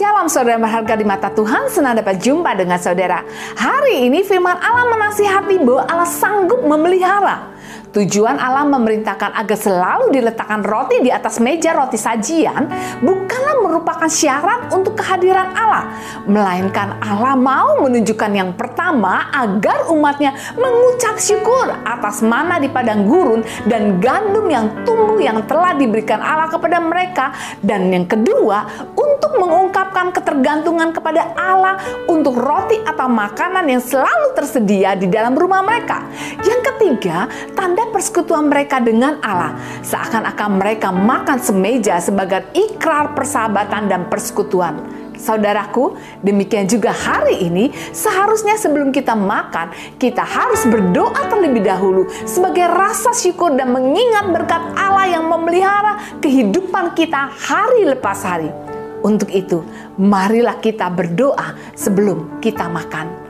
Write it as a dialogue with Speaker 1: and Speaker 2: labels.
Speaker 1: Shalom saudara berharga di mata Tuhan, senang dapat jumpa dengan saudara. Hari ini firman Allah menasihati bahwa Allah sanggup memelihara Tujuan Allah memerintahkan agar selalu diletakkan roti di atas meja roti sajian bukanlah merupakan syarat untuk kehadiran Allah, melainkan Allah mau menunjukkan yang pertama agar umatnya mengucap syukur atas mana di padang gurun dan gandum yang tumbuh yang telah diberikan Allah kepada mereka dan yang kedua untuk mengungkapkan ketergantungan kepada Allah untuk roti atau makanan yang selalu tersedia di dalam rumah mereka. Yang ketiga, tanda persekutuan mereka dengan Allah, seakan-akan mereka makan semeja sebagai ikrar persahabatan dan persekutuan. Saudaraku, demikian juga hari ini, seharusnya sebelum kita makan, kita harus berdoa terlebih dahulu sebagai rasa syukur dan mengingat berkat Allah yang memelihara kehidupan kita hari lepas hari. Untuk itu, marilah kita berdoa sebelum kita makan.